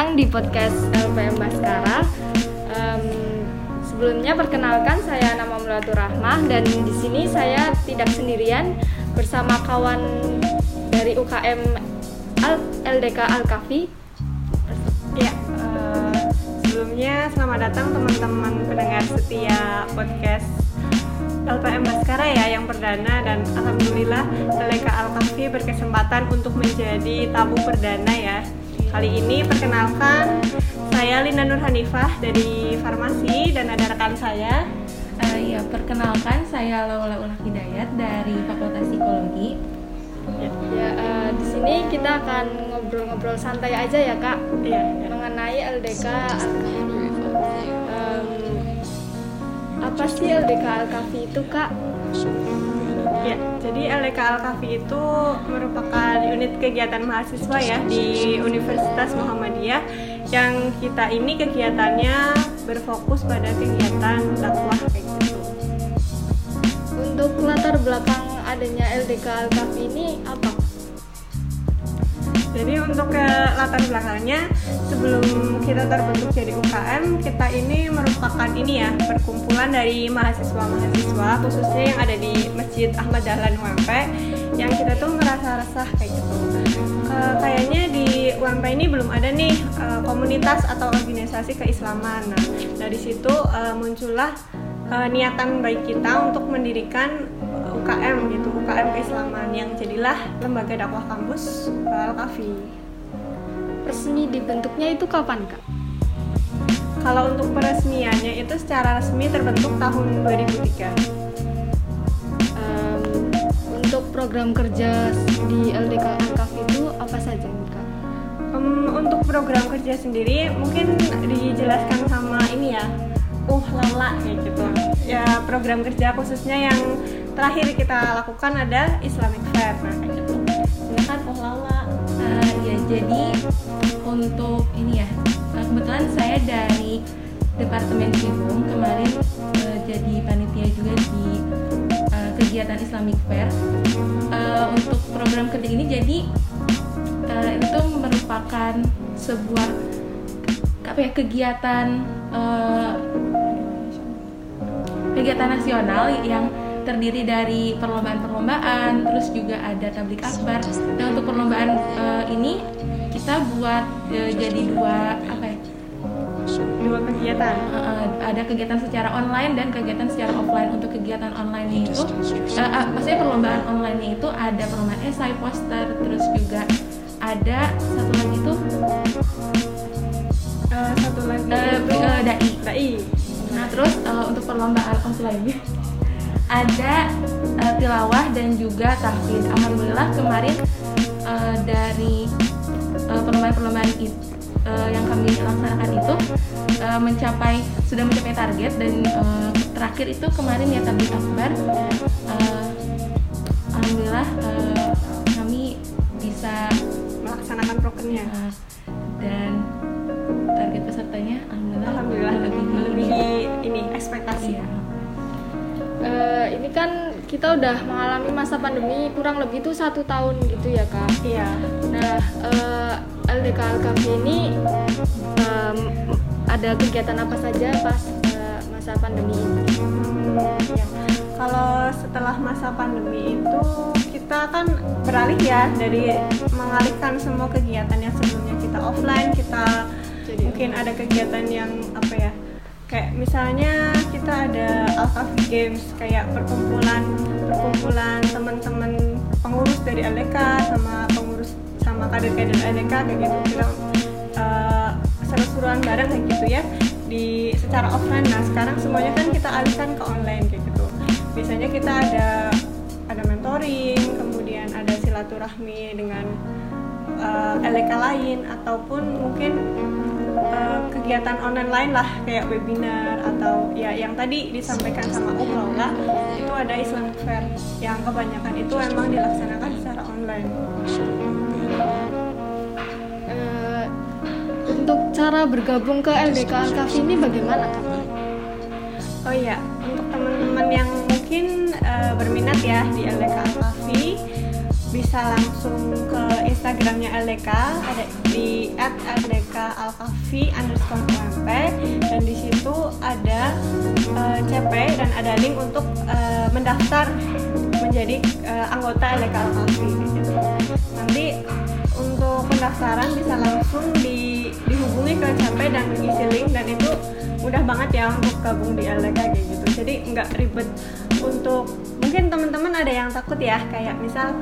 datang di podcast LPM Baskara. Um, sebelumnya perkenalkan saya nama Mulatur Rahmah dan di sini saya tidak sendirian bersama kawan dari UKM Al LDK Al-Kafi. Ya, uh, sebelumnya selamat datang teman-teman pendengar setia podcast LPM Baskara ya yang perdana dan alhamdulillah LDK Al-Kafi berkesempatan untuk menjadi tamu perdana ya Kali ini perkenalkan saya Linda Nur Hanifah dari Farmasi dan ada rekan saya. Uh, ya, perkenalkan saya Laula Ulah Hidayat dari Fakultas Psikologi. Ya, ya uh, di sini kita akan ngobrol-ngobrol santai aja ya kak, ya, ya. mengenai LDK um, apa sih LDK Al-Kafi itu kak? Ya, jadi LDK Al-Kafi itu merupakan unit kegiatan mahasiswa ya di Universitas Muhammadiyah yang kita ini kegiatannya berfokus pada kegiatan dakwah kayak gitu. Untuk latar belakang adanya LDK Al-Kafi ini apa? Jadi untuk ke latar belakangnya sebelum kita terbentuk jadi UKM, kita ini merupakan ini ya perkumpulan dari mahasiswa-mahasiswa khususnya yang ada di Masjid Ahmad Dahlan UMP yang kita tuh merasa resah kayak gitu. E, kayaknya di UMP ini belum ada nih e, komunitas atau organisasi keislaman. Nah, dari situ e, muncullah e, niatan baik kita untuk mendirikan UKM gitu UKM keislaman yang jadilah lembaga dakwah kampus Al Kafi resmi dibentuknya itu kapan kak? Kalau untuk peresmiannya itu secara resmi terbentuk tahun 2003 um, Untuk program kerja di LDK Al itu apa saja kak? Um, untuk program kerja sendiri mungkin dijelaskan sama ini ya uh lala kayak gitu. Ya program kerja khususnya yang terakhir kita lakukan ada Islamic Fair. Nah kayak gitu. Silakan uh lala. Uh, ya jadi untuk ini ya eh, kebetulan saya dari Departemen Cibung kemarin uh, jadi panitia juga di uh, kegiatan Islamic Fair. Uh, untuk program kerja ini jadi uh, itu merupakan sebuah apa ya kegiatan uh, kegiatan nasional yang terdiri dari perlombaan-perlombaan, terus juga ada tablik akbar. Nah untuk perlombaan uh, ini kita buat uh, jadi dua apa ya? Dua kegiatan. Uh, ada kegiatan secara online dan kegiatan secara offline. Untuk kegiatan online itu, uh, uh, maksudnya perlombaan online itu ada perlombaan esai, poster, terus juga ada terus uh, untuk perlombaan offline ada uh, tilawah dan juga tahfidz. Alhamdulillah kemarin uh, dari uh, perlombaan-perlombaan itu uh, yang kami laksanakan itu uh, mencapai sudah mencapai target dan uh, terakhir itu kemarin ya tablik akbar. Uh, Alhamdulillah uh, kami bisa melaksanakan prokernya uh, dan target pesertanya alhamdulillah, alhamdulillah lebih melebihi ini ekspektasi. Iya uh, ini kan kita udah mengalami masa pandemi kurang lebih tuh satu tahun gitu ya kak. Iya. Nah uh, LDK Alkafi ini um, ada kegiatan apa saja pas uh, masa pandemi ini? Hmm, ya. Kalau setelah masa pandemi itu kita kan beralih ya dari mengalihkan semua kegiatan yang sebelumnya kita offline kita Jadi, mungkin ada kegiatan yang apa ya kayak misalnya kita ada Alkafi Games kayak perkumpulan perkumpulan teman-teman pengurus dari LDK sama pengurus sama kader-kader LDK kayak gitu. Kita uh, seru-seruan bareng kayak gitu ya di secara offline. Nah sekarang semuanya kan kita alihkan ke online kayak gitu. Biasanya kita ada ada mentoring kemudian ada silaturahmi dengan uh, LDK lain ataupun mungkin uh, kegiatan online lain lah kayak webinar atau ya yang tadi disampaikan sama Om itu ada Islamic Fair yang kebanyakan itu emang dilaksanakan secara online. Uh, untuk cara bergabung ke LDK Alkafi ini bagaimana kak? Oh iya, untuk teman-teman yang mungkin uh, berminat ya di LDK bisa langsung ke Instagramnya LDK ada di @ldkalkafi underscore dan di situ ada uh, eh, CP dan ada link untuk uh, mendaftar menjadi uh, anggota LDK Alkafi. Nanti untuk pendaftaran bisa langsung di, dihubungi ke CP dan isi link dan itu mudah banget ya untuk gabung di LDK kayak gitu. Jadi nggak ribet untuk mungkin teman-teman ada yang takut ya kayak misal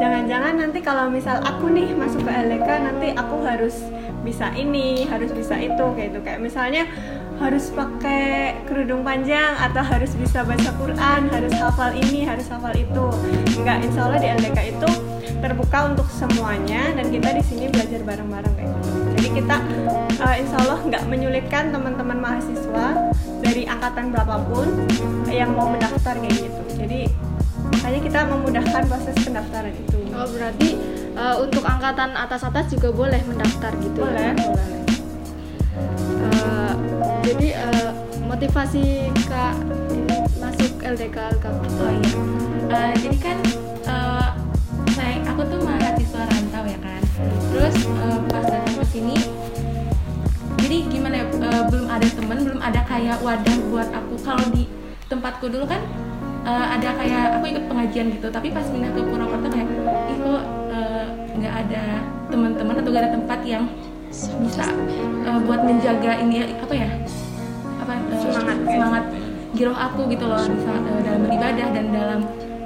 jangan-jangan nanti kalau misal aku nih masuk ke LDK nanti aku harus bisa ini harus bisa itu kayak itu kayak misalnya harus pakai kerudung panjang atau harus bisa baca Quran harus hafal ini harus hafal itu. Enggak insya Allah di LDK itu terbuka untuk semuanya dan kita di sini belajar bareng-bareng kayak gitu kita uh, insya Allah nggak menyulitkan teman-teman mahasiswa dari angkatan berapapun yang mau mendaftar kayak gitu. Jadi makanya kita memudahkan proses pendaftaran itu. Oh berarti uh, untuk angkatan atas atas juga boleh mendaftar gitu? Boleh. Boleh uh, jadi uh, motivasi kak masuk LDK LKP oh iya. Uh, jadi sini. Jadi gimana ya uh, belum ada teman belum ada kayak wadah buat aku. Kalau di tempatku dulu kan uh, ada kayak aku ikut pengajian gitu. Tapi pas pindah ke Purwokerto kayak ih kok eh, nggak uh, ada teman-teman atau gak ada tempat yang bisa uh, buat menjaga ini apa ya apa uh, semangat. semangat giroh aku gitu loh bisa uh, dalam beribadah dan dalam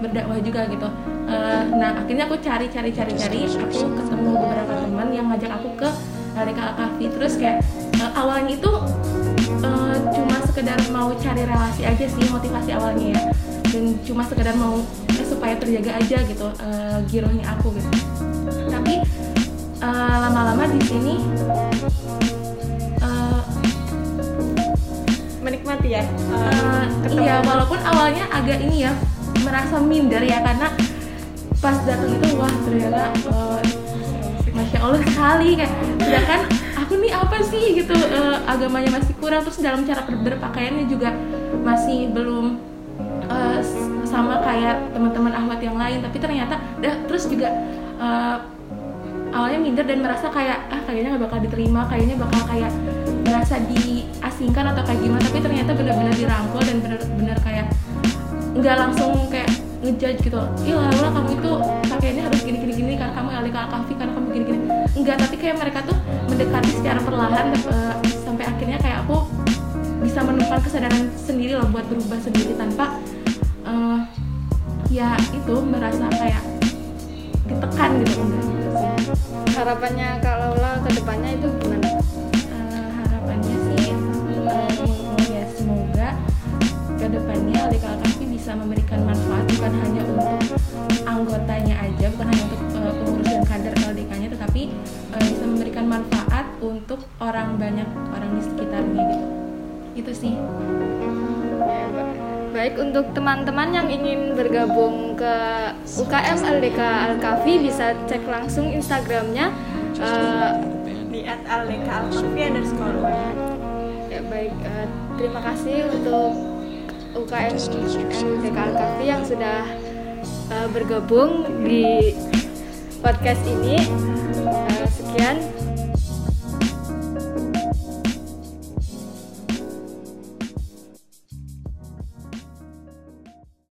berdakwah juga gitu. Uh, nah akhirnya aku cari cari cari cari. Aku ketemu beberapa teman yang ngajak aku ke Reka Al terus kayak uh, awalnya itu uh, cuma sekedar mau cari relasi aja sih motivasi awalnya ya. Dan cuma sekedar mau eh, supaya terjaga aja gitu uh, girohnya aku gitu. Tapi uh, lama-lama di sini uh, menikmati ya uh, iya walaupun awalnya agak ini ya merasa minder ya karena pas datang itu wah ternyata allah sekali kayak sedangkan aku nih apa sih? Gitu uh, agamanya masih kurang. Terus dalam cara berpakaiannya juga masih belum uh, sama kayak teman-teman Ahmad yang lain. Tapi ternyata dah terus juga uh, awalnya minder dan merasa kayak ah kayaknya nggak bakal diterima kayaknya bakal kayak merasa diasingkan atau kayak gimana. Tapi ternyata benar-benar dirangkul dan benar-benar kayak nggak langsung kayak ngejudge gitu. Iya lah kamu itu pakaiannya harus gini gini gini karena kamu alih kafi karena kamu gini gini enggak tapi kayak mereka tuh mendekati secara perlahan uh, sampai akhirnya kayak aku bisa menemukan kesadaran sendiri loh buat berubah sendiri tanpa uh, ya itu merasa kayak ditekan gitu. Harapannya Kak Lola ke depannya itu gimana? Baik untuk teman-teman yang ingin bergabung ke UKM LDK Alkafi bisa cek langsung Instagramnya uh, di @ldkalkafi underscore. Ya baik uh, terima kasih untuk UKM LDK Alkafi yang sudah uh, bergabung di podcast ini. Uh, sekian